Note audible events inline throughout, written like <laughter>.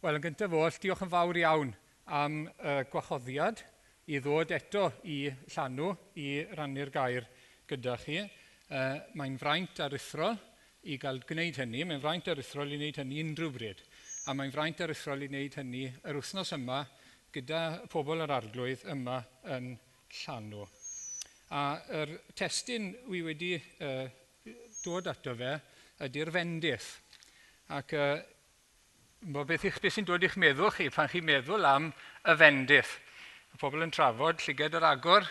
Wel, yn gyntaf oll, diolch yn fawr iawn am y gwachoddiad i ddod eto i llanw i rannu'r gair gyda chi. Uh, mae'n fraint ar i gael gwneud hynny, mae'n fraint ar i wneud hynny unrhyw bryd. A mae'n fraint ar i wneud hynny yr wythnos yma gyda pobl yr arglwydd yma yn llanw. A yr testyn wi wedi uh, dod ato fe ydy'r fendith. Ac uh, Bo beth, beth sy'n dod i'ch meddwl chi pan chi'n meddwl am y fendith? Y pobl yn trafod llyged yr agor,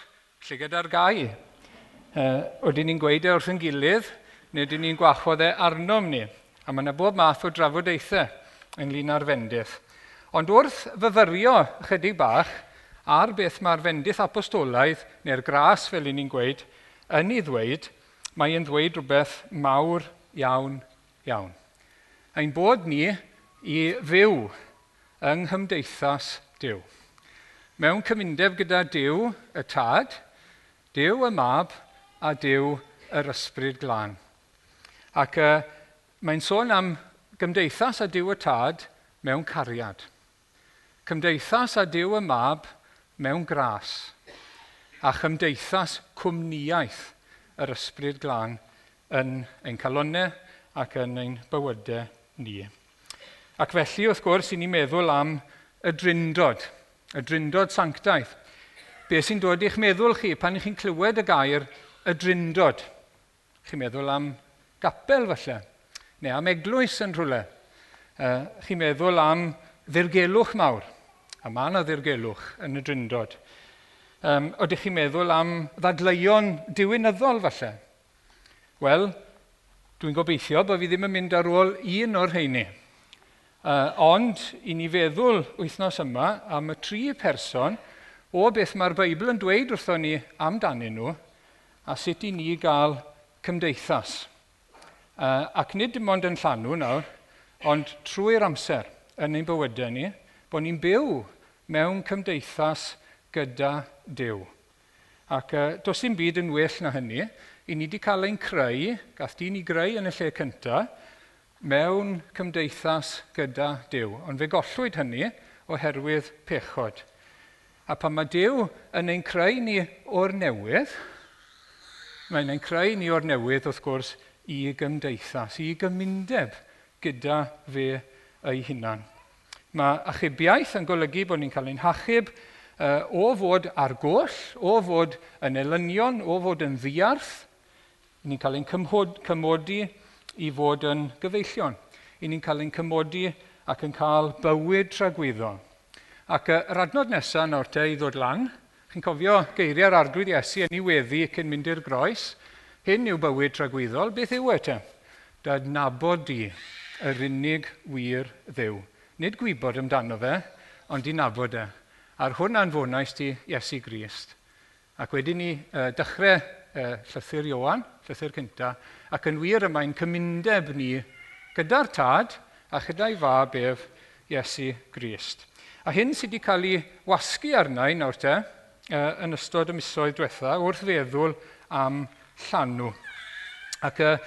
llyged ar gau. Uh, oedden ni'n gweud e wrth yn gilydd, neu oedden ni'n gwachodd e arnom ni. A mae yna bob math o drafodaethau ynglyn â'r fendith. Ond wrth fyfyrio chydig bach ar beth mae'r fendith apostolaidd, neu'r gras fel i ni'n gweud, yn ei ddweud, mae'n ddweud rhywbeth mawr iawn, iawn. Ein bod ni i fyw yng nghymdeithas Dyw. Mewn cyfundeb gyda Dyw y tad, Dyw y mab a Dyw yr ysbryd glân. Ac uh, mae'n sôn am gymdeithas a Dyw y tad mewn cariad. Cymdeithas a Dyw y mab mewn gras. A chymdeithas cwmniaeth yr ysbryd glân yn ein calonau ac yn ein bywydau ni. Ac felly, wrth gwrs, i ni'n meddwl am y drindod, y drindod sanctaeth. Be sy'n dod i'ch meddwl chi pan chi'n clywed y gair y drindod? Chi'n meddwl am gapel falle, neu am eglwys yn rhywle. Uh, chi'n meddwl am ddirgelwch mawr, a mae yna ddirgelwch yn y drindod. Um, Oeddech chi'n meddwl am ddadleuon diwynyddol falle? Wel, dwi'n gobeithio bod fi ddim yn mynd ar ôl un o'r rheini. Uh, ond, i ni feddwl wythnos yma am y tri person o beth mae'r Beibl yn dweud wrtho ni amdanyn nhw a sut i ni gael cymdeithas. Uh, ac nid dim ond yn llanw nawr, ond trwy'r amser yn ein bywydau ni, bod ni'n byw mewn cymdeithas gyda Dyw. Ac uh, does dim byd yn well na hynny. I ni wedi cael ein creu, gath di ni greu yn y lle cyntaf, mewn cymdeithas gyda Dyw. Ond fe gollwyd hynny oherwydd pechod. A pan mae Dyw yn ein creu ni o'r newydd, mae'n ein creu ni o'r newydd wrth gwrs i gymdeithas, i gymundeb gyda fe ei hunan. Mae achubiaeth yn golygu bod ni'n cael ein hachub uh, o fod ar goll, o fod yn elynion, o fod yn ddiarth, ni'n cael ein cymhod, cymodi, i fod yn gyfeillion. I ni'n cael ein cymodi ac yn cael bywyd tragwyddo. Ac yr adnod nesaf nawr te i ddod lan, chi'n cofio geiriau'r arglwydd Iesu yn ei weddi cyn mynd i'r groes, hyn yw bywyd tragwyddol, beth yw e te? Dad nabod di yr unig wir ddew. Nid gwybod amdano fe, ond i nabod e. A'r hwn anfonais ti Iesu Grist. Ac wedyn ni uh, dechrau uh, llythyr Iowan, llythyr cynta, ac yn wir y mae'n cymundeb ni gyda'r tad a chyda'i fab ef Iesu Grist. A hyn sydd wedi cael ei wasgu arna i nawr te, uh, yn ystod y misoedd diwetha, wrth feddwl am llanw. Ac uh,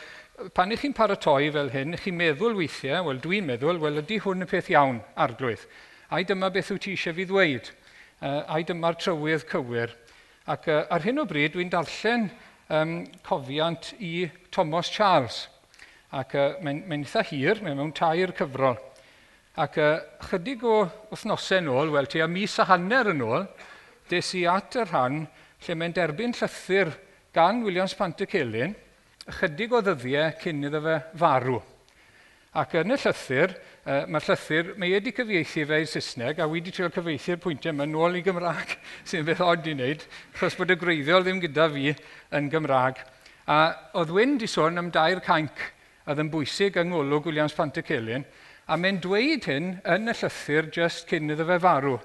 pan ych chi'n paratoi fel hyn, chi'n meddwl weithiau, wel dwi'n meddwl, wel ydy hwn y peth iawn, arglwydd. Ai dyma beth wyt ti eisiau fi ddweud? Uh, ai dyma'r trywydd cywir? Ac uh, ar hyn o bryd, dwi'n darllen um, cofiant i Thomas Charles. Ac uh, mae'n mae eitha hir, mae'n mewn tair cyfrol. Ac uh, chydig o wythnosau yn ôl, wel, tua mis a hanner yn ôl, des i at yr rhan lle mae'n derbyn llythyr gan Williams Pantycelyn, ychydig o ddyddiau cyn iddo fe farw. Ac yn y llythyr, uh, mae'r llythyr, mae wedi cyfieithu fe i Saesneg, a wedi trio cyfieithu'r pwyntiau yma nôl i Gymraeg, <laughs> sy'n beth oed i wneud, achos bod y greiddiol ddim gyda fi yn Gymraeg. A oedd Wyn di sôn am dair cainc, a yn bwysig yng ngolwg Williams Pantacelyn, a mae'n dweud hyn yn y llythyr just cyn iddo fe farw.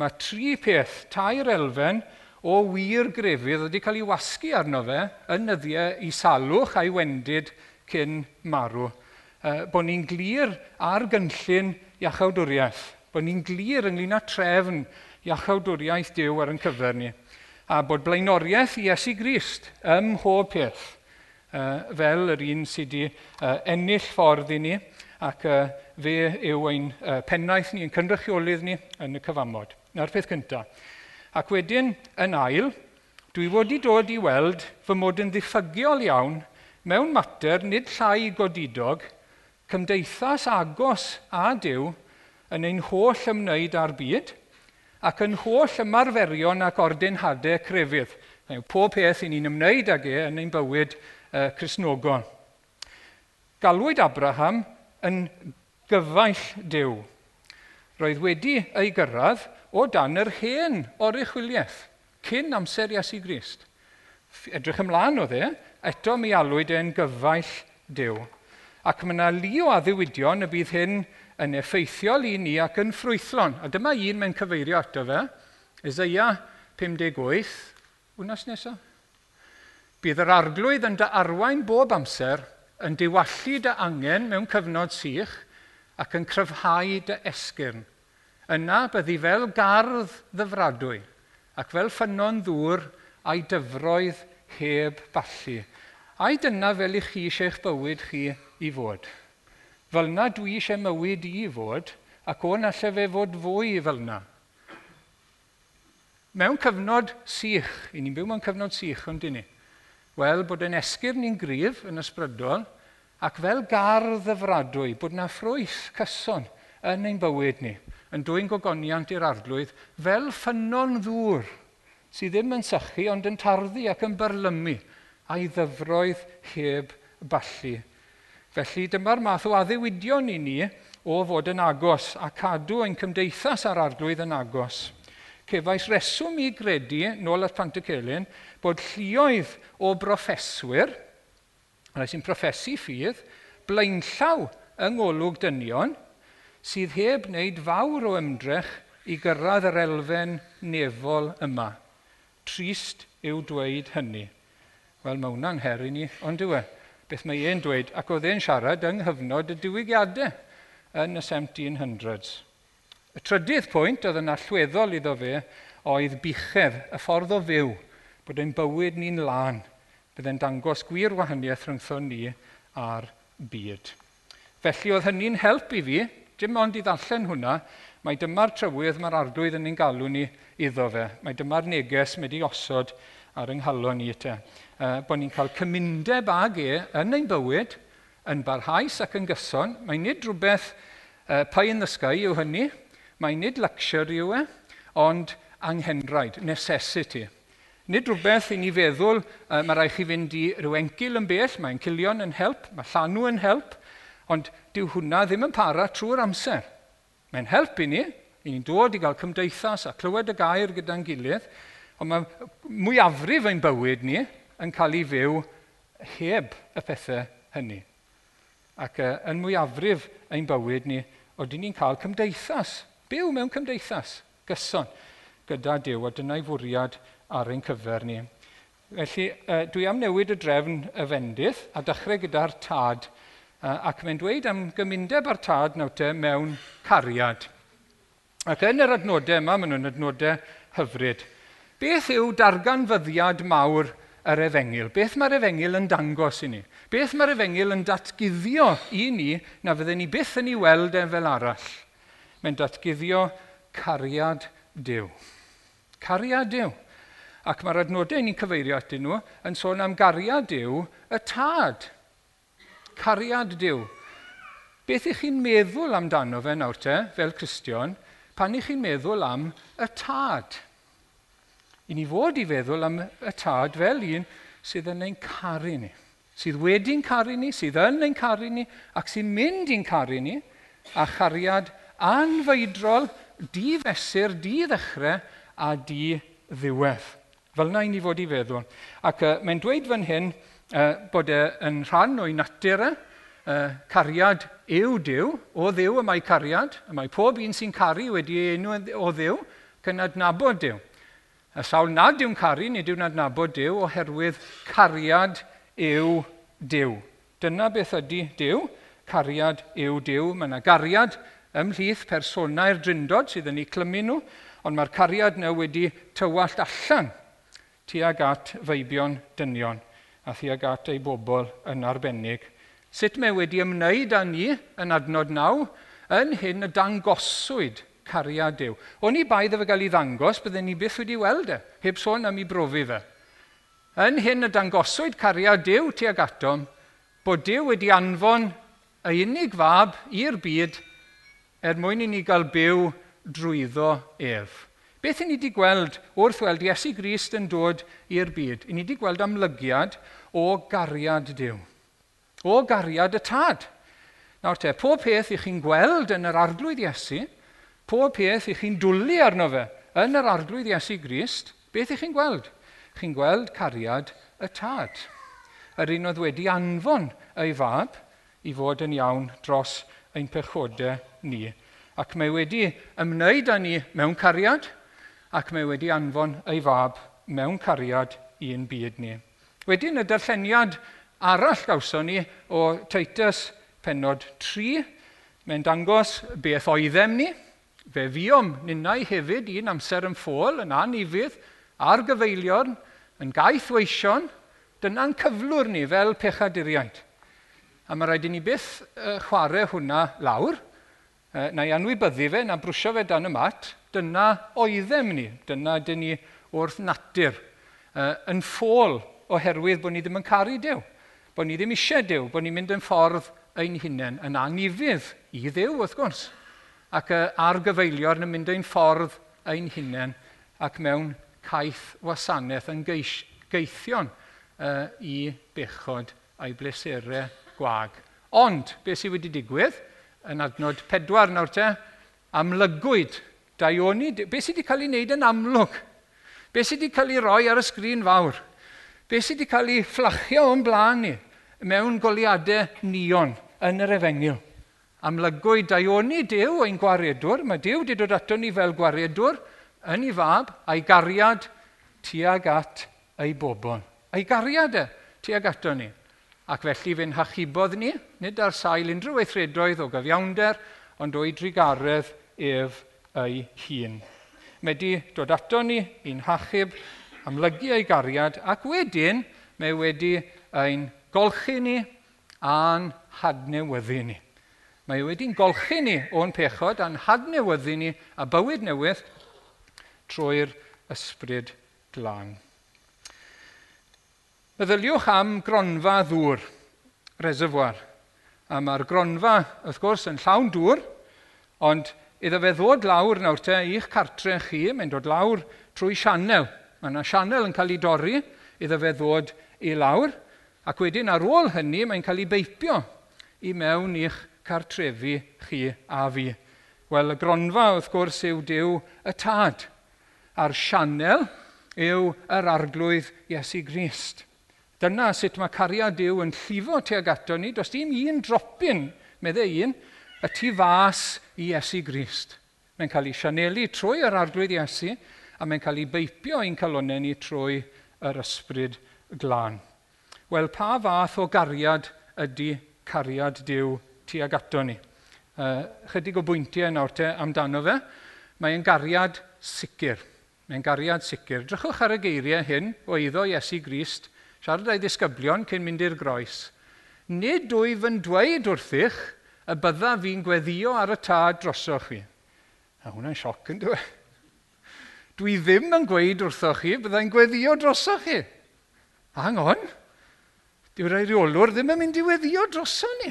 Mae tri peth, tair elfen, o wir grefydd wedi cael ei wasgu arno fe yn nyddiau i salwch a'i wendid cyn marw uh, bod ni'n glir ar gynllun iachawdwriaeth, bod ni'n glir ynglyn â trefn iachawdwriaeth Dyw ar yn cyfer ni, a bod blaenoriaeth Iesu Grist ym mhob peth, uh, fel yr un sydd wedi uh, ennill ffordd i ni, ac uh, fe yw ein uh, pennaeth ni, ein cynrychiolydd ni yn y cyfamod. Na'r peth cyntaf. Ac wedyn, yn ail, dwi wedi dod i weld fy mod yn ddiffygiol iawn mewn mater nid llai godidog, cymdeithas agos a Dyw yn ein holl ymwneud â'r byd ac yn holl ymarferion ac ordinhadau crefydd. Yw, pob peth i ni'n ymwneud ag e yn ein bywyd uh, Cresnogon. Galwyd Abraham yn gyfaill Dyw. Roedd wedi ei gyrraedd o dan yr hen o'r uchwiliaeth, cyn amser Iesu Grist. Edrych ymlaen o dde, eto mi alwyd e'n gyfaill Dyw. Ac mae yna li o addewidion y bydd hyn yn effeithiol i ni ac yn ffrwythlon. A dyma un mae'n cyfeirio ato fe, Ezeia 58, wnas nesaf. Bydd yr arglwydd yn dy arwain bob amser, yn diwallu dy angen mewn cyfnod sych ac yn cryfhau dy esgyrn. Yna byddi fel gardd ddyfradwy ac fel ffynon ddŵr a'i dyfroedd heb ballu. Ai dyna fel i chi eisiau eich bywyd chi i fod? Fel na dwi eisiau mywyd i fod, ac o'n allai fe fod fwy fel na. Mewn cyfnod sych, i ni'n byw mewn cyfnod sych, ond dyn ni, wel bod yn esgyr ni'n gryf yn ysbrydol, ac fel gardd ddyfradwy, bod na ffrwyth cyson yn ein bywyd ni, yn dwy'n gogoniant i'r arglwydd, fel ffynon ddŵr sydd ddim yn sychu ond yn tarddu ac yn byrlymu a'i ddyfroedd heb ballu. Felly dyma'r math o addewidion i ni o fod yn agos a cadw ein cymdeithas a'r arglwydd yn agos. Cefais reswm i gredu, nôl at Pantacelyn, bod llioedd o broffeswyr, rhai sy'n proffesu ffydd, blaenllaw yng ngolwg dynion, sydd heb wneud fawr o ymdrech i gyrraedd yr elfen nefol yma. Trist yw dweud hynny. Wel, mae hwnna'n her i ni, ond yw e. Beth mae e'n dweud, ac oedd e'n siarad yng nghyfnod y diwygiadau yn y 1700s. Y trydydd pwynt oedd yn allweddol iddo fe oedd bichedd y ffordd o fyw, bod ein bywyd ni'n lan, byddai'n dangos gwir wahaniaeth rhwngtho ni a'r byd. Felly oedd hynny'n help i fi, dim ond i ddarllen hwnna, mae dyma'r trywydd mae'r arglwydd yn ein galw ni iddo fe. Mae dyma'r neges wedi osod ar yng nghalon ni te uh, bod ni'n cael cymundeb ag e yn ein bywyd, yn barhaus ac yn gyson. Mae nid rhywbeth uh, pie in the sky yw hynny, Mae nid luxury yw e, ond anghenraid, necessity. Nid rhywbeth i ni feddwl, uh, mae rhaid chi fynd i ryw encil yn bell, mae'n cilion yn help, mae llanw yn help, ond dyw hwnna ddim yn para trwy'r amser. Mae'n help i ni, i ni'n dod i gael cymdeithas a clywed y gair gyda'n gilydd, ond mae mwyafrif ein bywyd ni yn cael ei fyw heb y pethau hynny. Ac uh, yn mwyafrif ein bywyd ni, oeddwn ni'n cael cymdeithas, byw mewn cymdeithas, gyson, gyda Dyw, a dyna'i fwriad ar ein cyfer ni. Felly, uh, dwi am newid y drefn y fendydd a dechrau gyda'r tad, uh, ac mae'n dweud am gymundeb ar tad nawte mewn cariad. Ac yn yr adnodau yma, maen nhw'n adnodau hyfryd. Beth yw darganfyddiad mawr yr efengil? Beth mae'r efengil yn dangos i ni? Beth mae'r efengil yn datguddio i ni na fydden ni byth yn ei weld e fel arall? Mae'n datguddio cariad Dyw. Cariad Dyw. Ac mae'r adnodau ni'n cyfeirio atyn nhw yn sôn am gariad Dyw y tad. Cariad Dyw. Beth ych chi'n meddwl amdano fe nawr te, fel Cristion, pan ych chi'n meddwl am y tad? i ni fod i feddwl am y tad fel un sydd yn ein caru ni, sydd wedi'n caru ni, sydd yn ein caru ni, ac sy'n mynd i'n caru ni, a chariad anfeidrol, di fesur, di ddechrau, a di ddiwedd. Fel na i ni fod i feddwl. Ac uh, mae'n dweud fan hyn uh, bod e yn rhan o'i natur e, uh, cariad yw Dyw, o ddiw y mae cariad, y mae pob un sy'n caru wedi enw o ddiw, cyn adnabod Dyw. Y sawl nad yw'n caru, nid yw'n adnabod Dyw oherwydd cariad yw Dyw. Dyna beth ydy Dyw, cariad yw Dyw. Mae yna gariad ymhlith personau'r drindod sydd yn ei clymu nhw, ond mae'r cariad yna wedi tywallt allan tuag at feibion dynion a tuag at ei bobl yn arbennig. Sut mae wedi ymwneud â ni yn adnod naw yn hyn y dangoswyd cariad Dyw. O'n i baedd efo gael ei ddangos, byddwn ni byth wedi weld e, heb sôn am ei brofi fe. Yn hyn y dangoswyd cariad Dyw tuag atom, bod Dyw wedi anfon y unig fab i'r byd er mwyn i ni gael byw drwyddo ef. Beth i ni wedi gweld wrth weld Iesu Grist yn dod i'r byd? I ni wedi gweld amlygiad o gariad Dyw. O gariad y tad. Nawr te, pob peth i chi'n gweld yn yr arglwydd Iesu, Pob peth i chi'n dwlu arno fe yn yr arglwydd Iesu Grist, beth i chi'n gweld? Chi'n gweld cariad y tad. Yr un oedd wedi anfon ei fab i fod yn iawn dros ein pechodau ni. Ac mae wedi ymwneud â ni mewn cariad, ac mae wedi anfon ei fab mewn cariad i'n byd ni. Wedyn y darlleniad arall gawson ni o Titus penod 3, mae'n dangos beth oeddem ni, Fe fiom ninnau hefyd un amser yn ffôl, yn anifydd, ar gyfeilion, yn gaeth weision, dyna'n cyflwr ni fel pechaduriaid. A mae rhaid i ni byth uh, chwarae hwnna lawr, uh, na'i anwybyddu fe, na brwsio fe dan y mat, dyna oeddem ni, dyna dyn ni wrth natur, uh, yn ffôl oherwydd bod ni ddim yn caru Dyw, bod ni ddim eisiau Dyw, bod ni'n mynd yn ffordd ein hunain yn anifydd i Ddew, wrth gwrs ac uh, a'r gyfeilior yn mynd ein ffordd ein hunain ac mewn caeth wasanaeth yn geis, geithion uh, i bechod a'i blesurau gwag. Ond, beth sydd wedi digwydd, yn adnod pedwar nawr te, amlygwyd daioni, beth sydd wedi cael ei wneud yn amlwg? Beth sydd wedi cael ei roi ar y sgrin fawr? Beth sydd wedi cael ei fflachio o'n blaen ni mewn goliadau nion yn yr efengil? amlygwyd daioni Dyw o'n gwariadwr, Mae Dyw wedi dod ato ni fel gwariadwr yn ei fab a'i gariad tuag at ei bobl. A'i gariad e tuag ato ni. Ac felly fe'n hachubodd ni, nid ar sail unrhyw weithredoedd o gyfiawnder, ond o'i drigaredd ef ei hun. Mae wedi dod ato ni i'n hachub, amlygu ei gariad, ac wedyn mae wedi ein golchi ni a'n hadnewyddu ni. Mae wedi'n golchi ni o'n pechod a'n hadnewyddu ni a bywyd newydd trwy'r ysbryd glân. Meddyliwch am gronfa ddŵr, reservoir. A mae'r gronfa, wrth gwrs, yn llawn dŵr, ond iddo fe ddod lawr nawr te i'ch cartre chi, mae'n dod lawr trwy sianel. Mae yna sianel yn cael ei dorri iddo fe ddod i lawr, ac wedyn ar ôl hynny mae'n cael ei beipio i mewn i'ch cartrefi chi a fi. Wel, y gronfa wrth gwrs yw Dyw y tad, a'r sianel yw yr arglwydd Iesu Grist. Dyna sut mae cariad Dyw yn llifo tuag ato ni, does dim un dropyn, meddai un, y tu fas i Iesu Grist. Mae'n cael ei sianelu trwy yr arglwydd Iesu, a mae'n cael ei beipio i'n calonau ni trwy yr ysbryd glân. Wel, pa fath o gariad ydy cariad Dyw tuag ato ni. Uh, chydig o bwyntiau nawr te amdano fe. Mae'n gariad sicr. Mae'n gariad sicr. Drychwch ar y geiriau hyn o eiddo Iesu Grist, siarad â'i ddisgyblion cyn mynd i'r groes. Nid wyf yn dweud wrthych y bydda fi'n gweddio ar y tad drosoch chi. A hwnna'n sioc yn dweud. Dwi ddim yn gweud wrthoch chi, byddai'n gweddio drosoch chi. Hang on, dyw'r reoliwr ddim yn mynd i weddio drosoch ni.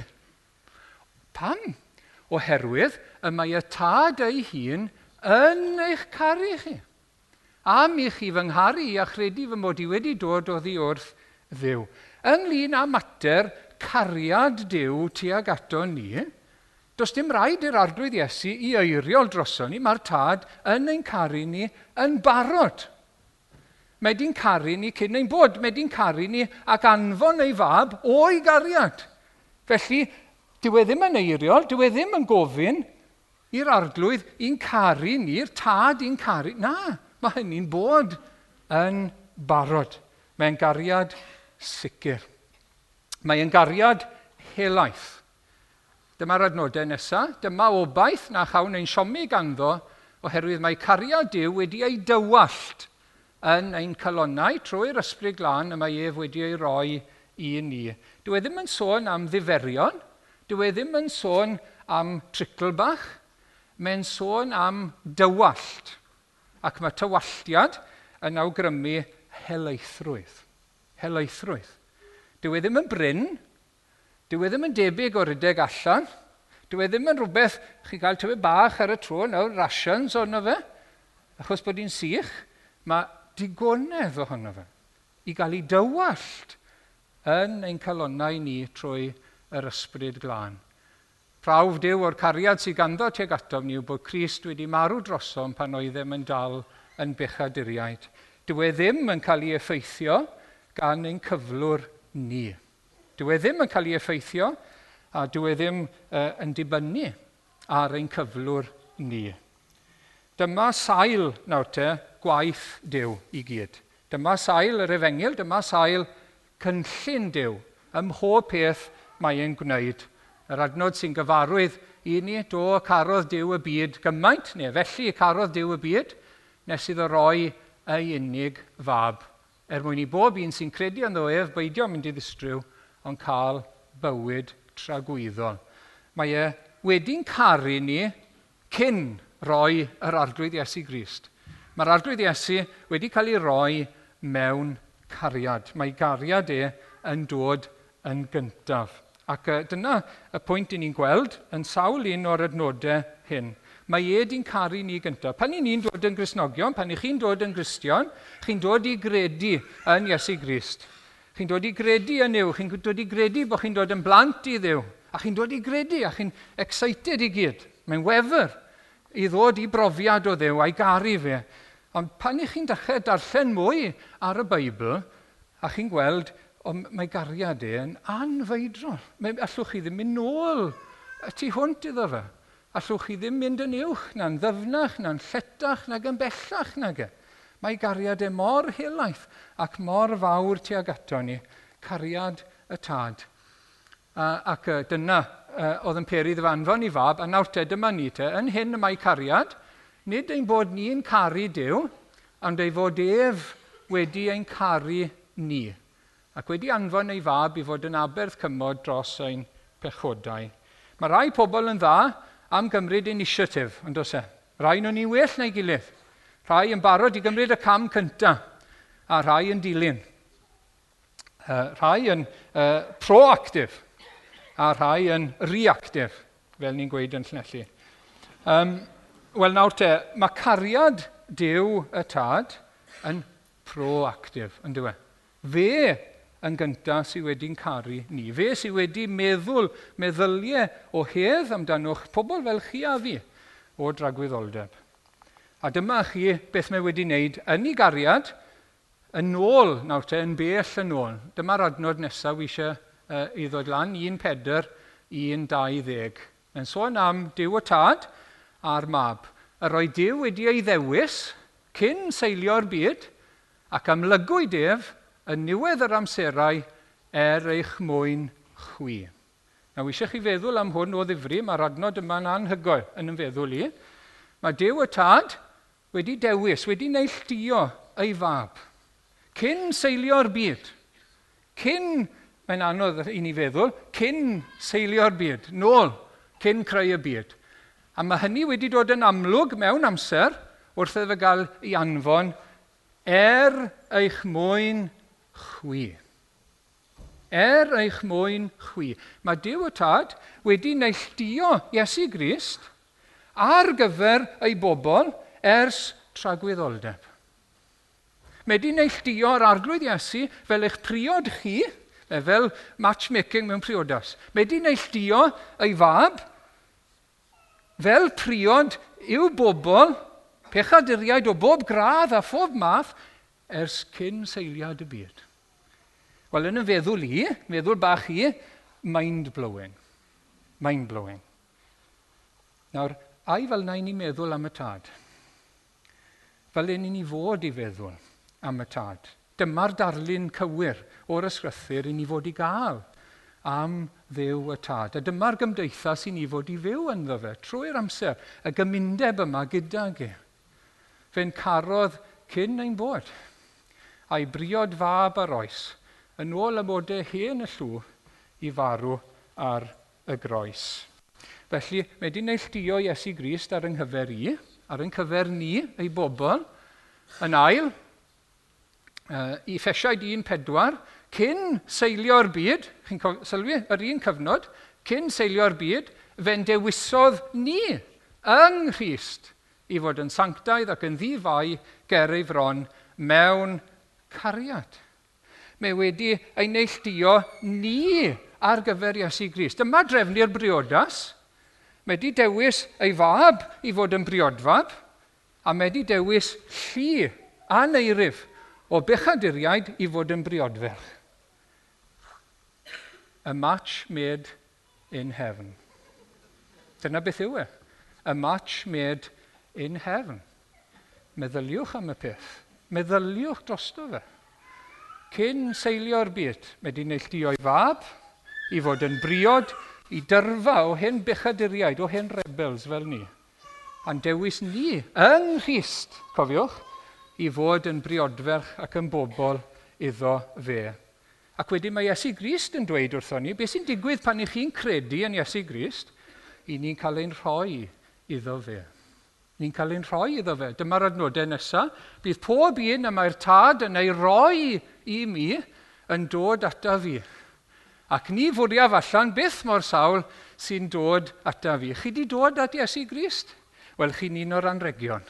Pam? Oherwydd y mae y tad ei hun yn eich caru chi. Am i chi fy ngharu a chredu fy mod i wedi dod oddi wrth ddiw. Ynglyn â mater cariad Dyw tuag ato ni, does dim rhaid i'r arglwydd Iesu i eiriol droson ni, mae'r tad yn ein caru ni yn barod. Mae di'n caru ni cyn ein bod, mae di'n caru ni ac anfon ei fab o'i gariad. Felly, Dyw e ddim yn eiriol, dyw e ddim yn gofyn i'r arglwydd i'n caru ni'r tad i'n caru. Na, mae hynny'n bod yn barod. Mae'n gariad sicr. Mae'n gariad helaeth. Dyma'r adnodau nesaf. Dyma obaith na chawn ein siomi ganddo oherwydd mae cariad Dyw wedi ei dywallt yn ein calonnau trwy'r ysbryd glân y mae ef wedi ei roi i ni. Dyw e ddim yn sôn am ddiferion, dyw e ddim yn sôn am tricl bach, mae'n sôn am dywallt. Ac mae tywalltiad yn awgrymu helaethrwydd. Helaethrwydd. Dyw e ddim yn bryn, dyw e ddim yn debyg o rydeg allan, dyw e ddim yn rhywbeth, chi gael tyfu bach ar y tro, nawr rations ono fe, achos bod hi'n sych, mae digonedd ohono fe i gael ei dywallt yn ein calonnau ni trwy yr ysbryd glân. Prawf Dyw o'r cariad sydd ganddo tuag atom ni yw bod Christ wedi marw drosom pan oedd ddim yn dal yn bechaduriaid. Dyw e ddim yn cael ei effeithio gan ein cyflwr ni. Dyw e ddim yn cael ei effeithio a dyw e ddim uh, yn dibynnu ar ein cyflwr ni. Dyma sail nawr te gwaith Dyw i gyd. Dyma sail yr efengil, dyma sail cynllun Dyw ym mhob peth mae e'n gwneud. Yr adnod sy'n gyfarwydd i ni, do carodd Dyw y byd gymaint, neu felly carodd Dyw y byd, nes iddo roi ei unig fab. Er mwyn i bob un sy'n credu yn ef, beidio mynd i ddistryw, ond cael bywyd tragwyddol. Mae e wedi'n caru ni cyn roi yr arglwydd Iesu Grist. Mae'r arglwydd Iesu wedi cael ei roi mewn cariad. Mae gariad e yn dod yn gyntaf. Ac uh, dyna y pwynt i ni'n gweld yn sawl un o'r adnodau hyn. Mae ed i'n caru ni gyntaf. Pan i ni'n dod yn grisnogion, pan i chi'n dod yn gristion, chi'n dod i gredu yn Iesu Grist. Chi'n dod i gredu yn yw, chi'n dod i gredu bod chi'n dod yn blant i Ddyw. A chi'n dod i gredu, a chi'n excited i gyd. Mae'n wefr i ddod i brofiad o Ddew a'i garu fe. Ond pan i chi'n dechrau darllen mwy ar y Beibl, a chi'n gweld ond mae gariad e yn anfeidron. Mae, allwch chi ddim mynd nôl y tu hwnt iddo fe. Allwch chi ddim mynd yn uwch na'n ddyfnach, na'n lletach, na'n yn bellach nag e. Mae gariad e mor helaeth ac mor fawr tuag ato ni, cariad y tad. A, ac uh, dyna uh, oedd yn perydd fanfon i fab, a nawr te dyma ni te, yn hyn y mae cariad, nid ein bod ni'n caru Dyw, ond ei fod ef wedi ein caru ni ac wedi anfon ei fab i fod yn aberth cymod dros ein pechodau. Mae rai pobl yn dda am gymryd inisiatif, ond os e? Rai nhw'n ni well neu gilydd. Rhai yn barod i gymryd y cam cyntaf, a rhai yn dilyn. Uh, rhai yn uh, proactif, a rhai yn reactif, fel ni'n gweud yn llnellu. Um, Wel nawr te, mae cariad Dyw y Tad yn proactif, yn dweud. Fe yn gyntaf sydd wedi'n caru ni. Fe sydd wedi meddwl meddyliau o hedd amdano'ch pobl fel chi a fi o dragwyddoldeb. A dyma chi beth mae wedi wneud yn ei gariad, yn ôl nawr te, yn bell yn ôl. Dyma'r adnod nesaf wy eisiau uh, i ddod lan, 1.4, 1.20. Yn sôn am Dyw y Tad a'r Mab. Yr oedd Dyw wedi ei ddewis cyn seilio'r byd ac amlygwyd ef yn niwedd yr amserau er eich mwyn chwi. Nawr, eisiau chi feddwl am hwn o ddifri, mae'r adnod yma'n anhygoel yn yn feddwl i. Mae Dyw y Tad wedi dewis, wedi neilltio ei fab. Cyn seilio'r byd, cyn, mae'n anodd i ni feddwl, cyn seilio'r byd, nôl, cyn creu y byd. A mae hynny wedi dod yn amlwg mewn amser wrth iddo gael ei anfon er eich mwyn chwi. Er eich mwyn chwi. Mae Dyw y Tad wedi neilltio Iesu Grist ar gyfer ei bobl ers tragwyddoldeb. Mae wedi neilltio'r arglwydd Iesu fel eich priod chi, e, fel matchmaking mewn priodas. Mae wedi neilltio ei fab fel priod i'w bobl, pechaduriaid o bob gradd a phob math, ers cyn seiliad y byd. Wel, yn y feddwl i, meddwl bach i, mind-blowing. Mind-blowing. Nawr, ai fel na i ni meddwl am y tad? Fel un ni fod i feddwl am y tad. Dyma'r darlun cywir o'r ysgrythyr i ni fod i gael am ddew y tad. A dyma'r gymdeithas i ni fod i fyw ynddo fe trwy'r amser, y gymundeb yma gyda ge. Fe'n carodd cyn ein bod. A'i briod fab ar oes, yn ôl y modau hen y llw i farw ar y groes. Felly, mae wedi neilltio Iesu Grist ar yng nghyfer i, ar yng cyfer ni, ei bobl, yn ail, uh, i ffesiaid 1.4, cyn seilio'r byd, chi'n sylwi, yr un cyfnod, cyn seilio'r byd, fe'n dewisodd ni yng Nghyst i fod yn sanctaidd ac yn ddifau ger ei fron mewn cariad. Mae wedi ei neilltio ni ar gyfer Iesu Grist. Dyma drefnu'r briodas. Mae wedi dewis ei fab i fod yn briodfab, a mae wedi dewis llu a neirif o bechaduriaid i fod yn briodferch. A match made in heaven. Dyna beth yw e. A match made in heaven. Meddyliwch am y peth. Meddyliwch drosto fe cyn seilio'r byd, wedi neilltu o'i fab i fod yn briod i dyrfa o hen bechaduriaid, o hen rebels fel ni. A'n dewis ni yng Nghyst, cofiwch, i fod yn briodferch ac yn bobl iddo fe. Ac wedyn mae Iesu Grist yn dweud wrtho ni, beth sy'n digwydd pan i chi'n credu yn Iesu Grist, i ni'n cael ein rhoi iddo fe ni'n cael ein rhoi iddo fe. Dyma'r adnodau nesaf. Bydd pob un y mae'r tad yn ei roi i mi yn dod ata fi. Ac ni fwriaf allan byth mor sawl sy'n dod ata fi. Chi di dod at Iesu Grist? Wel, chi'n un o'r anregion.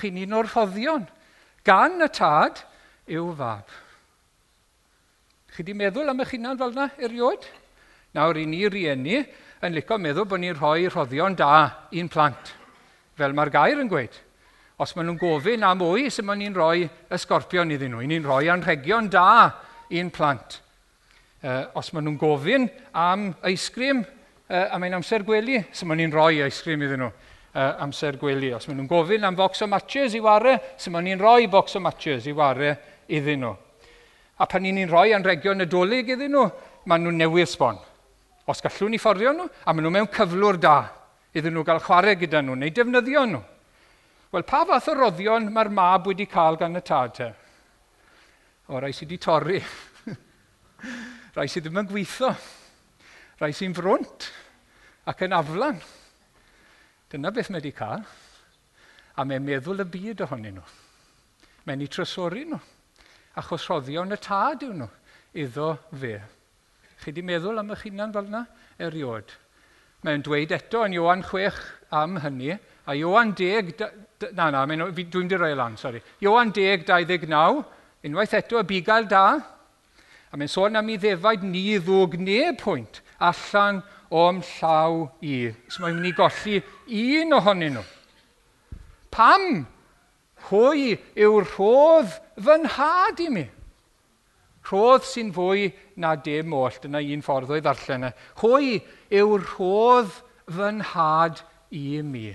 Chi'n un o'r rhoddion. Gan y tad yw fab. Chi di meddwl am eich hunan fel yna eriod? Nawr, i ni rieni yn licio meddwl bod ni'n rhoi rhoddion da i'n plant fel mae'r gair yn gweud. Os maen nhw'n gofyn am mwy, sy'n maen ni'n rhoi ysgorpion iddyn nhw. Ni'n rhoi anrhegion da i'n plant. Uh, os maen nhw'n gofyn am eisgrim, uh, a mae'n amser gwely, sy'n maen ni'n rhoi eisgrim iddyn nhw uh, amser gwely. Os maen nhw'n gofyn am fox o matches i ware, sy'n maen ni'n rhoi box o matches i ware iddyn nhw. A pan ni'n rhoi anregion nadolig iddyn nhw, maen nhw'n newydd sbon. Os gallwn ni fforddio nhw, a maen nhw mewn cyflwr da iddyn nhw gael chwarae gyda nhw neu defnyddio nhw. Wel, pa fath o roddion mae'r mab wedi cael gan y tad te? O, rai sydd wedi torri. <laughs> rai sydd ddim yn gweithio. Rai sy'n frwnt ac yn aflan. Dyna beth mae wedi cael. A mae'n meddwl y byd ohonyn nhw. Mae'n ei trysori nhw. Achos roddion y tad yw nhw. Iddo fe. Chi wedi meddwl am eich hunan fel yna? Eriod. Mae'n dweud eto yn Iwan 6 am hynny, a Iwan 10, na na, dwi'n mynd i roi e lan, sori. Iwan 10, 29, unwaith eto y bugail da, a mae'n sôn am i ddefaid ni ddwg neb pwynt allan o'm llaw i. So mae'n mynd i golli un ohonyn nhw. Pam? Hwy yw rhodd fy nhad i mi. Rhodd sy'n fwy na dim oll. Dyna un ffordd o'i ddarllen e. Hwy yw rhodd fy nhad i mi.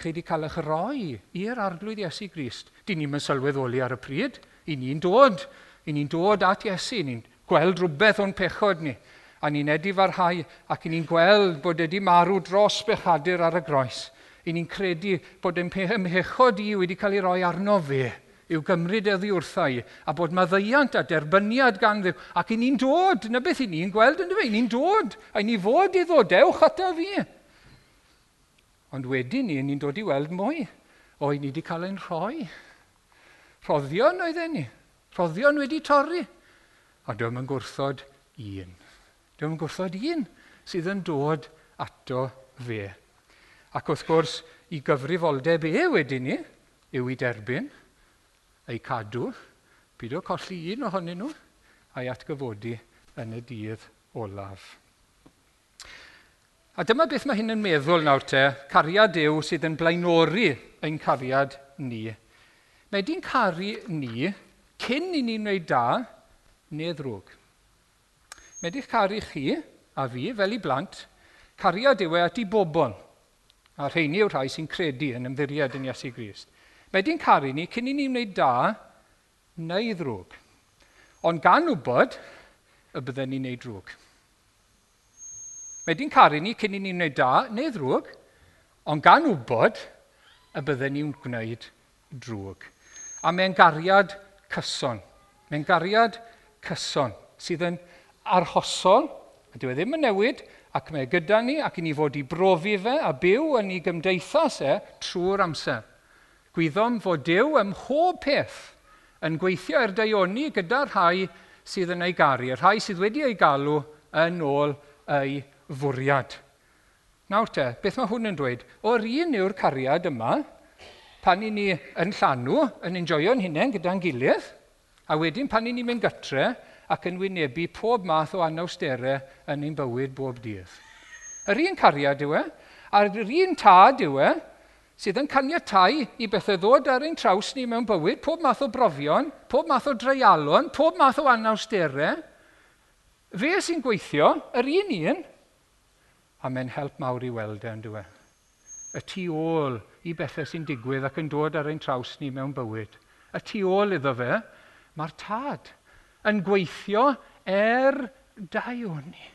Chi wedi cael eich roi i'r arglwydd Iesu Grist. Di ni'n mynd sylweddoli ar y pryd. I ni'n dod. I ni'n dod at Iesu. Ni'n gweld rhywbeth o'n pechod ni. A ni'n edifarhau ac ni'n gweld bod wedi marw dros bechadur ar y groes. I ni'n credu bod ymhechod i wedi cael ei roi arno fe yw gymryd eddi wrthau a bod maddeiant a derbyniad gan ddiw... Ac i ni'n dod, na beth i ni'n gweld yn dyfa, e? i ni'n dod, a i ni fod i ddod, ewch ata fi. Ond wedyn ni, ni'n dod i weld mwy. O, i ni wedi cael ein rhoi. Rhoddion oedden ni. Rhoddion wedi torri. A dwi'n yn gwrthod un. Dwi'n yn gwrthod un sydd yn dod ato fe. Ac wrth gwrs, i gyfrifoldeb e wedyn ni, yw i derbyn, eu cadw, pidio colli un ohonyn nhw a'i atgyfodi yn y dydd olaf. A dyma beth mae hyn yn meddwl nawr te, cariad yw sydd yn blaenori ein cariad ni. Mae di'n caru ni cyn i ni wneud da neu ddrwg. Mae di'ch caru chi a fi fel i blant, cariad yw e at i bobl. A rheini yw rhai sy'n credu yn ymddiried yn Iesu Grist. Wedi'n caru ni, cyn i ni wneud da, neu ddrwg. Ond gan wybod y byddwn ni'n neud drwg. Wedi'n caru ni cyn i ni'n wneud da neu ddrwg, ond gan wybod y byddwn ni'n gwneud drwg. A mae'n gariad cyson. Mae'n gariad cyson sydd yn arhosol, a dyw e ddim yn newid, ac mae gyda ni ac i ni fod i brofi fe a byw yn ei gymdeithas e trwy'r amser. Gwyddom fod Dyw ym mhob peth yn gweithio i'r daioni gyda'r rhai sydd yn ei garu, y rhai sydd wedi ei galw yn ôl ei fwriad. Nawr te, beth mae hwn yn dweud? O'r un yw'r cariad yma, pan i ni yn llanw, yn enjoio'n hunain gyda'n gilydd, a wedyn pan i ni'n mynd gytre ac yn wynebu pob math o anawsterau yn ein bywyd bob dydd. Yr un cariad yw e, a'r un tad yw e, sydd yn caniatau i bethau ddod ar ein traws ni mewn bywyd, pob math o brofion, pob math o dreialon, pob math o anawsterau. Fe sy'n gweithio, yr un un, a mae'n help mawr i weld e'n dwi. E? Y tu ôl i bethau sy'n digwydd ac yn dod ar ein traws ni mewn bywyd. Y tu ôl iddo fe, mae'r tad yn gweithio er daioni.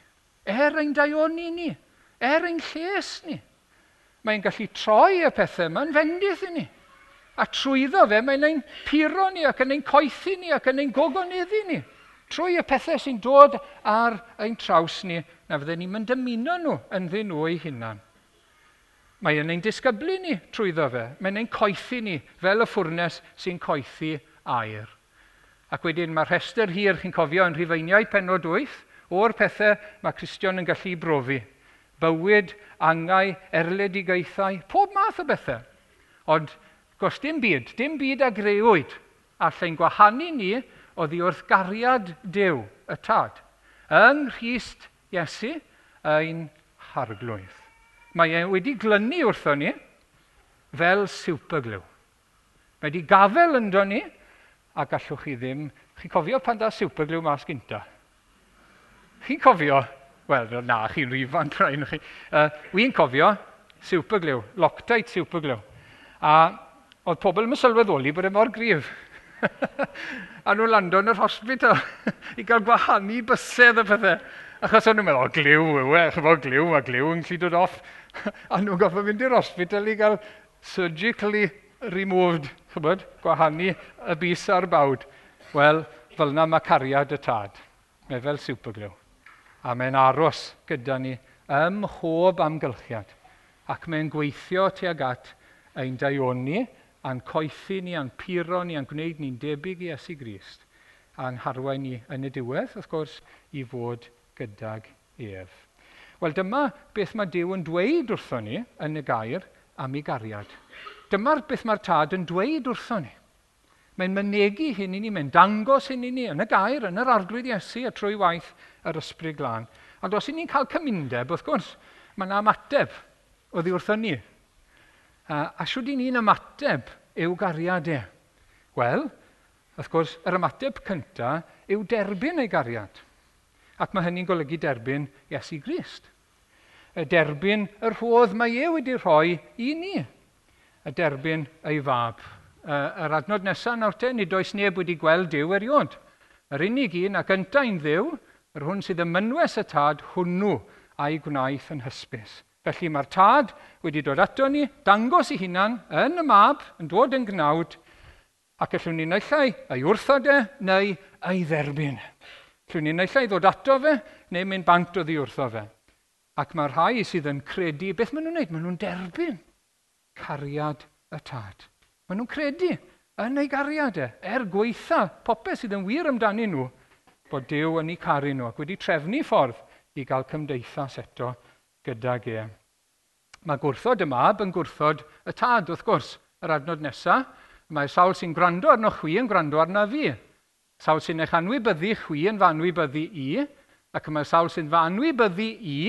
Er ein daioni ni, er ein lles ni mae'n gallu troi y pethau yma'n fendith i ni. A trwyddo fe, mae'n ein puro ni ac yn ein coethi ni ac yn ein gogoneddi ni. Trwy y pethau sy'n dod ar ein traws ni, na fydden ni'n mynd ymuno nhw yn ddyn nhw eu hunan. Mae yn ein disgyblu ni trwyddo fe. Mae'n ein coethi ni fel y ffwrnes sy'n coethi air. Ac wedyn mae'r rhestr hir chi'n cofio yn rhifeiniau penod 8 o'r pethau mae Cristion yn gallu brofi bywyd, angau, erledigaethau, pob math o bethau. Ond gos dim byd, dim byd a greuwyd, allai'n gwahanu ni oddi wrth gariad Dyw, y tad. Yng Nghyst Iesu, ein harglwydd. Mae e wedi glynu wrtho ni fel superglw. Mae wedi gafel ynddo ni, a gallwch chi ddim. Chi'n cofio pan da superglw mas gynta? Chi'n cofio Wel, na, chi'n rifan ifanc rhaid chi. Uh, Wy'n cofio superglw, Loctite superglw. A oedd pobl yn sylweddoli bod e mor grif. <laughs> a nhw'n lando yn yr hospital <laughs> i gael gwahanu bysedd y pethau. Achos o'n nhw'n meddwl, o, gliw yw e, chyfo gliw, a gliw yn llid dod off. <laughs> a nhw'n gofio mynd i'r hospital i gael surgically removed, chybod, gwahanu y bus a'r bawd. Wel, fel yna mae cariad y tad. Mae fel superglw a mae'n aros gyda ni ym mhob amgylchiad ac mae'n gweithio tuag at ein daioni, a'n coethi ni, a'n puro ni, a'n gwneud ni'n debyg i Esu Grist, a'n harwain ni yn y diwedd, wrth gwrs, i fod gydag ef. Wel, dyma beth mae Dyw yn dweud wrthon ni yn y gair am ei gariad. Dyma'r beth mae'r tad yn dweud wrthon ni. Mae'n mynegu hyn i ni, mae'n dangos hyn i ni yn y gair, yn yr arglwydd Iesu a trwy waith yr ysbryd glân. Ond os ni'n cael cymundeb, wrth gwrs, mae yna ymateb oddi wrthyn ni. A, a siwyd i ni'n ymateb i'w gariadau? E? Wel, wrth gwrs, yr ymateb cyntaf yw derbyn ei gariad. Ac mae hynny'n golygu derbyn Iesu Grist. Y derbyn yr rhodd mae e wedi rhoi i ni. Y derbyn ei fab. Yr adnod nesaf nawr te, nid oes neb wedi gweld Dyw eriod. Yr unig un ac yntau'n ddiw, yr hwn sydd yn mynwes y tad hwnnw a'i gwnaeth yn hysbys. Felly mae'r tad wedi dod ato ni, dangos ei hunan yn y mab, yn dod yn gnawd, ac allwn ni naillai ei wrthod e neu ei dderbyn. Allwn ni naillai ddod ato fe neu mynd bant o ddiwrtho fe. Ac mae rhai sydd yn credu, beth maen nhw'n gwneud? Maen nhw'n derbyn cariad y tad. Maen nhw'n credu yn ei gariadau, e, er gweitha popeth sydd yn wir amdanyn nhw, bod Dyw yn ei caru nhw ac wedi trefnu ffordd i gael cymdeithas eto gydag e. Mae gwrthod y mab yn gwrthod y tad, wrth gwrs, yr adnod nesaf. Mae sawl sy'n gwrando arno chwi yn gwrando arna fi. Sawl sy'n eich anwybyddu chwi yn fanwybyddu i, ac mae sawl sy'n fanwybyddu i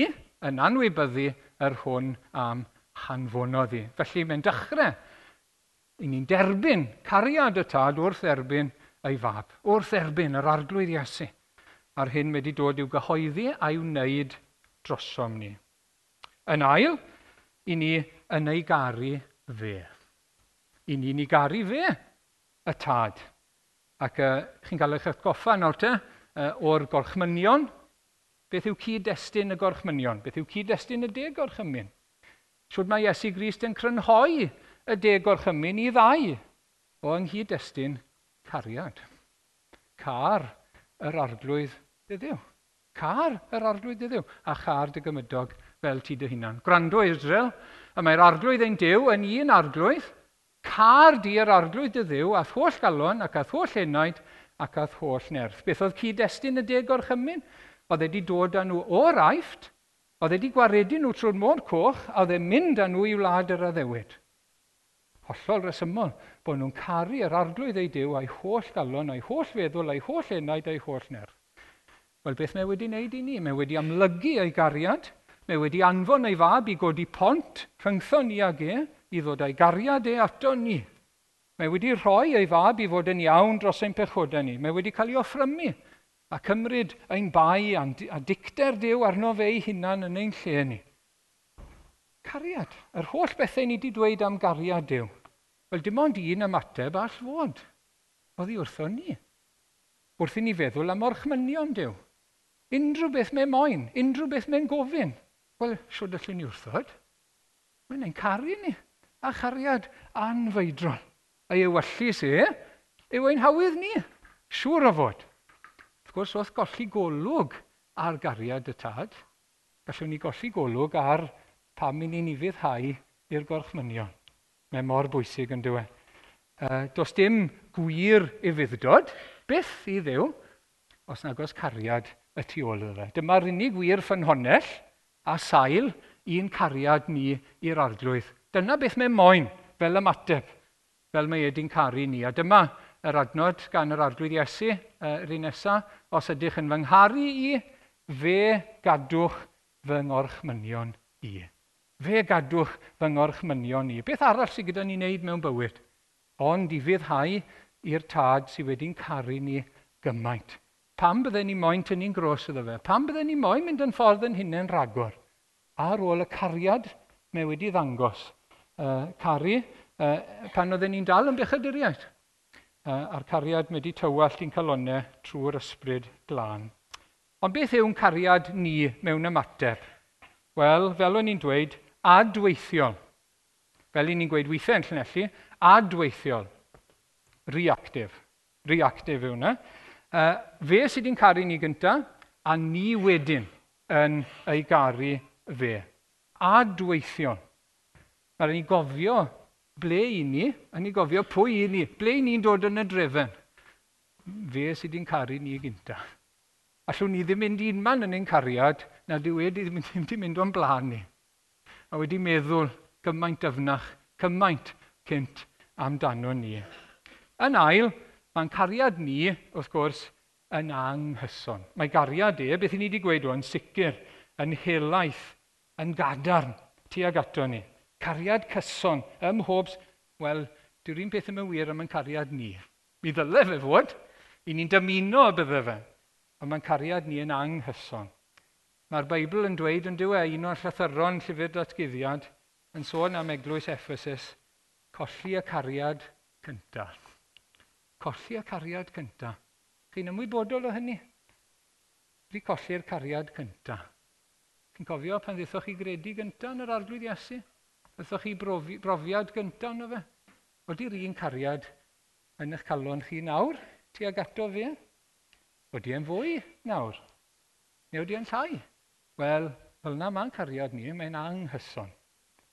yn anwybyddu yr hwn am hanfonodd i. Felly mae'n dechrau. I ni'n derbyn cariad y tad wrth erbyn ei fab, wrth erbyn yr arglwydd Iesu ar hyn wedi dod i'w gyhoeddi a'i wneud drosom ni. Yn ail, i ni yn ei garu fe. I ni'n ei garu fe, y tad. Ac uh, chi'n cael eich atgoffa nawr te, uh, o'r gorchmynion. Beth yw cyd-destun y gorchmynion? Beth yw cyd-destun y deg gorchymyn? Siwr mae Iesu Grist yn crynhoi y deg gorchymyn i ddau o ynghyd-destun cariad. Car yr arglwydd Deddiw. Car yr arglwydd Deddiw, a char dy gymydog fel ti dy hunan. Gwrando Israel, a mae'r arglwydd ein diw yn un arglwydd, car di yr arglwydd Deddiw, a holl galon, ac a holl enaid, ac a holl nerth. Beth oedd cyd-destun y deg o'r chymyn? Oedd wedi dod â nhw o'r aifft, oedd wedi gwaredu nhw trwy'r môr coch, a oedd e'n mynd â nhw i wlad yr addewid. Hollol resymol bod nhw'n caru yr arglwydd ei diw a'i holl galon, a'i holl feddwl, a'i holl enaid, a'i holl nerth. Wel, beth mae wedi wneud i ni? Mae wedi amlygu ei gariad, mae wedi anfon ei fab i godi pont rhyngtho ni ag e, i ddod a'i gariad e ato ni. Mae wedi rhoi ei fab i fod yn iawn dros ein pechodau ni. Mae wedi cael ei offrymu a cymryd ein bai a dicter dew arno fe ei hunan yn ein lle ni. Cariad. Yr holl bethau ni wedi dweud am gariad dew. Wel, dim ond un ymateb all fod. Oedd hi wrtho ni. Wrth i ni feddwl am orchmynion dew. Unrhyw beth mae'n moyn, unrhyw beth mae'n gofyn. Wel, siwr allwn ni wrthod. Mae'n ein caru ni, a chariad anfeidron. A'i ewallu se, yw ein hawydd ni, siŵr o fod. Wrth gwrs, oedd golli golwg ar gariad y tad, gallwn ni golli golwg ar pam i ni'n ei i'r gorchmynion. Mae mor bwysig yn dweud. Uh, does dim gwir i fuddod, byth i ddew, os nag oes cariad y tu ôl iddo fe. Dyma'r unig wir ffynhonnell a sail un cariad ni i'r arglwydd. Dyna beth mae moyn fel ymateb, fel mae Edyn caru ni. A dyma yr adnod gan yr arglwydd Iesu, yr un nesaf, os ydych yn fy ngharu i, fe gadwch fy ngorchmynion i. Fe gadwch fy ngorchmynion i. Beth arall sydd gyda ni wneud mewn bywyd? Ond i fyddhau i'r tad sydd wedi'n caru ni gymaint. Pam bydden ni moyn tynnu'n gros iddo fe? Pam bydden ni moyn mynd yn ffordd yn hunain ragor? Ar ôl y cariad mae wedi ddangos uh, caru uh, pan oedden ni'n dal yn bechaduriaid. Uh, a'r cariad mae wedi tywallt i'n calonau trwy'r ysbryd glân. Ond beth yw'n cariad ni mewn ymateb? Wel, fel o'n i'n dweud, adweithiol. Fel ni'n gweud weithiau yn llunellu, adweithiol. Reactive. Reactive yw hwnna. Uh, fe sydd wedi'n caru ni gyntaf, a ni wedyn yn ei garu fe. A dweithio. Mae'n ni gofio ble i ni, a ni gofio pwy i ni, ble i ni'n dod yn y drefen. Fe sydd wedi'n caru ni gynta. Allwn ni ddim mynd un man yn ein cariad, na dwi wedi ddim <laughs> wedi mynd o'n blaen ni. A wedi meddwl gymaint dyfnach, cymaint cynt amdano ni. Yn ail, Mae'n cariad ni, wrth gwrs, yn anghyson. Mae gariad e, beth i ni wedi gweud o'n sicr, yn helaeth, yn gadarn, tuag ato ni. Cariad cyson, ym mhob, wel, dwi'r un peth yma'n wir am yn cariad ni. Mi ddyle fe fod, i ni'n dymuno y bydde fe, ond mae'n cariad ni yn anghyson. Mae'r Beibl yn dweud yn diwe un o'r llythyron llyfr datgyddiad yn sôn am eglwys Ephesus, colli y cariad cyntaf colli y cariad cynta. Chi'n ymwybodol o hynny? Wedi colli'r cariad cynta. Chi'n cofio pan ddeithoch chi gredu gynta yn yr arglwydd Iesu? Ddeithoch chi brofi, brofiad gynta yno fe? Oeddi'r un cariad yn eich calon chi nawr, tuag ato fe? Oeddi e'n fwy nawr? Neu oeddi e'n llai? Wel, fel yna mae'n cariad ni, mae'n anghyson.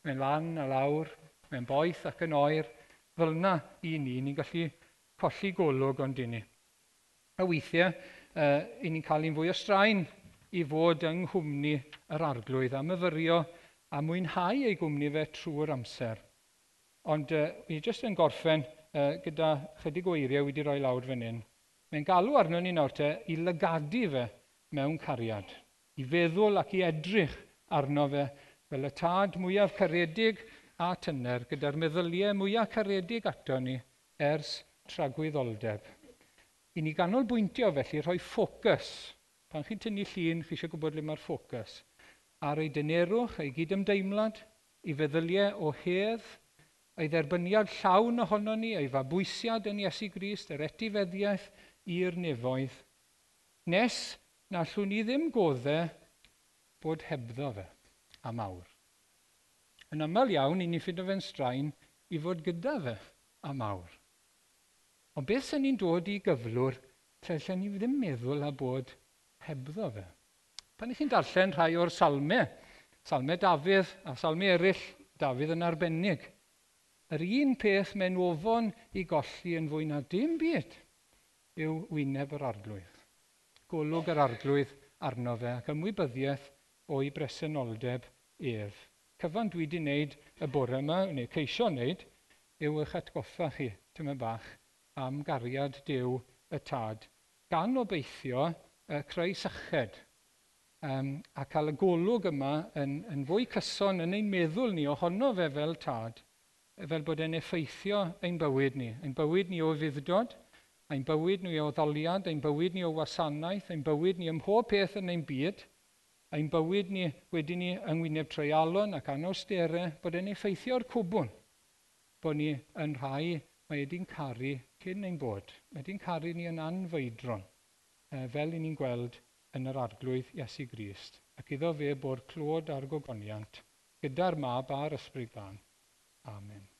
Mae'n lan a lawr, mae'n boeth ac yn oer. Fel na i ni, ni'n gallu colli golwg ond i ni. A weithiau, uh, i ni'n cael un fwy o straen i fod yng nghwmni yr arglwydd a myfyrio a mwynhau ei gwmni fe trwy'r amser. Ond uh, ni jyst yn gorffen uh, gyda chydig o eiriau wedi rhoi lawr fan hyn. Mae'n galw arno ni nawr te i lygadu fe mewn cariad, i feddwl ac i edrych arno fe fel y tad mwyaf caredig a tynner gyda'r meddyliau mwyaf caredig ato ni ers tragwyddoldeb. I ni ganolbwyntio felly rhoi ffocws. Pan chi'n tynnu llun, chi eisiau gwybod le mae'r ffocws. Ar ei dynerwch, ei gydymdeimlad, ei feddyliau o hedd, ei dderbyniad llawn ohono ni, ei fabwysiad yn Iesu Grist, yr etifeddiaeth i'r nefoedd, nes na allwn ni ddim goddau bod hebddo fe am awr. Yn aml iawn, i ni ffeindio fe'n straen i fod gyda fe am awr. Ond beth sy'n ni'n dod i gyflwr lle allan ni ddim meddwl a bod hebddo fe. Pan ych chi'n darllen rhai o'r salmau, salmau Dafydd a salmau eraill, Dafydd yn arbennig, yr un peth mae'n ofon i golli yn fwy na dim byd yw wyneb yr arglwydd. Golwg yr arglwydd arno fe ac ymwybyddiaeth o'i bresenoldeb ef. Cyfan dwi wedi wneud y bore yma, neu ceisio wneud, yw eich atgoffa chi, tyma bach, am gariad Dyw y tad, gan obeithio y creu syched. Um, a cael y golwg yma yn, yn fwy cyson yn ein meddwl ni ohono fe fel tad, fel bod e'n effeithio ein bywyd ni, ein bywyd ni o fuddod, ein bywyd ni o ddoliad, ein bywyd ni o wasanaeth, ein bywyd ni ym mhob peth yn ein byd, ein bywyd ni wedyn ni yng ngwyneb treialon ac anawsterau, bod e'n effeithio'r cwbwn, bod ni yn rhai mae wedi'n caru cyn ein bod wedi'n caru ni yn anfeidron, e, fel 'yn ni'n gweld yn yr arglwydd Iesu Grist, ac iddo fe bod clod a'r gogoniant, gyda'r mab a'r ysbryd glân. Amen.